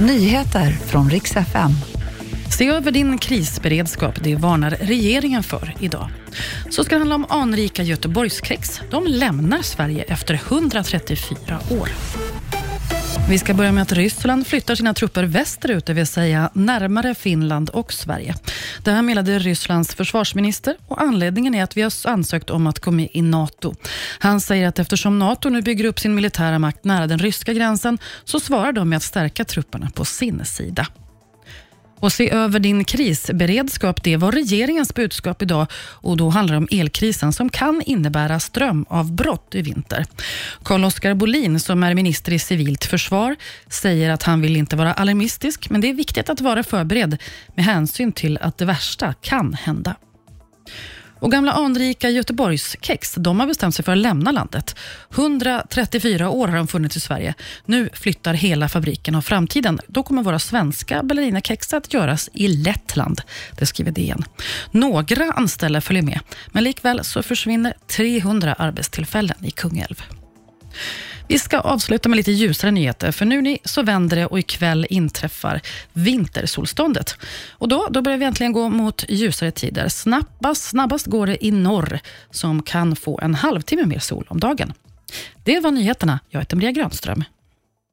Nyheter från riks FM. Se över din krisberedskap, det varnar regeringen för idag. Så ska det handla om anrika Göteborgskex. De lämnar Sverige efter 134 år. Vi ska börja med att Ryssland flyttar sina trupper västerut, det vill säga närmare Finland och Sverige. Det här meddelade Rysslands försvarsminister och anledningen är att vi har ansökt om att gå med i NATO. Han säger att eftersom NATO nu bygger upp sin militära makt nära den ryska gränsen så svarar de med att stärka trupperna på sin sida. Och se över din krisberedskap, det var regeringens budskap idag och då handlar det om elkrisen som kan innebära strömavbrott i vinter. Carl-Oskar Bolin som är minister i civilt försvar säger att han vill inte vara alarmistisk men det är viktigt att vara förberedd med hänsyn till att det värsta kan hända. Och gamla anrika Göteborgskex, de har bestämt sig för att lämna landet. 134 år har de funnits i Sverige. Nu flyttar hela fabriken och framtiden, då kommer våra svenska ballerinakex att göras i Lettland. Det skriver DN. Några anställda följer med, men likväl så försvinner 300 arbetstillfällen i Kungälv. Vi ska avsluta med lite ljusare nyheter, för nu så vänder det och ikväll inträffar vintersolståndet. Och då, då börjar vi äntligen gå mot ljusare tider. Snabbast, snabbast går det i norr, som kan få en halvtimme mer sol om dagen. Det var nyheterna. Jag heter Maria Grönström.